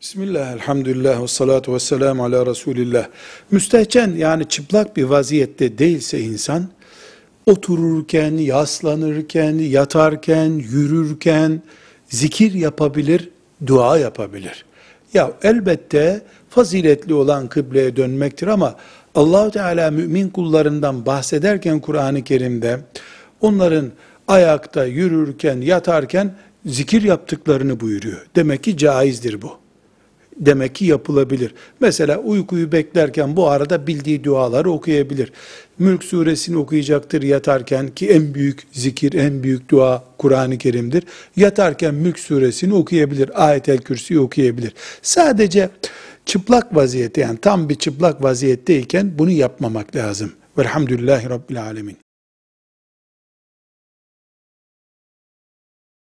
Bismillah, elhamdülillah, ve salatu ve selamu ala Resulillah. Müstehcen yani çıplak bir vaziyette değilse insan, otururken, yaslanırken, yatarken, yürürken zikir yapabilir, dua yapabilir. Ya elbette faziletli olan kıbleye dönmektir ama Allahu Teala mümin kullarından bahsederken Kur'an-ı Kerim'de onların ayakta, yürürken, yatarken zikir yaptıklarını buyuruyor. Demek ki caizdir bu demek ki yapılabilir. Mesela uykuyu beklerken bu arada bildiği duaları okuyabilir. Mülk suresini okuyacaktır yatarken ki en büyük zikir, en büyük dua Kur'an-ı Kerim'dir. Yatarken Mülk suresini okuyabilir, Ayet-el Kürsi'yi okuyabilir. Sadece çıplak vaziyette yani tam bir çıplak vaziyetteyken bunu yapmamak lazım. Velhamdülillahi Rabbil Alemin.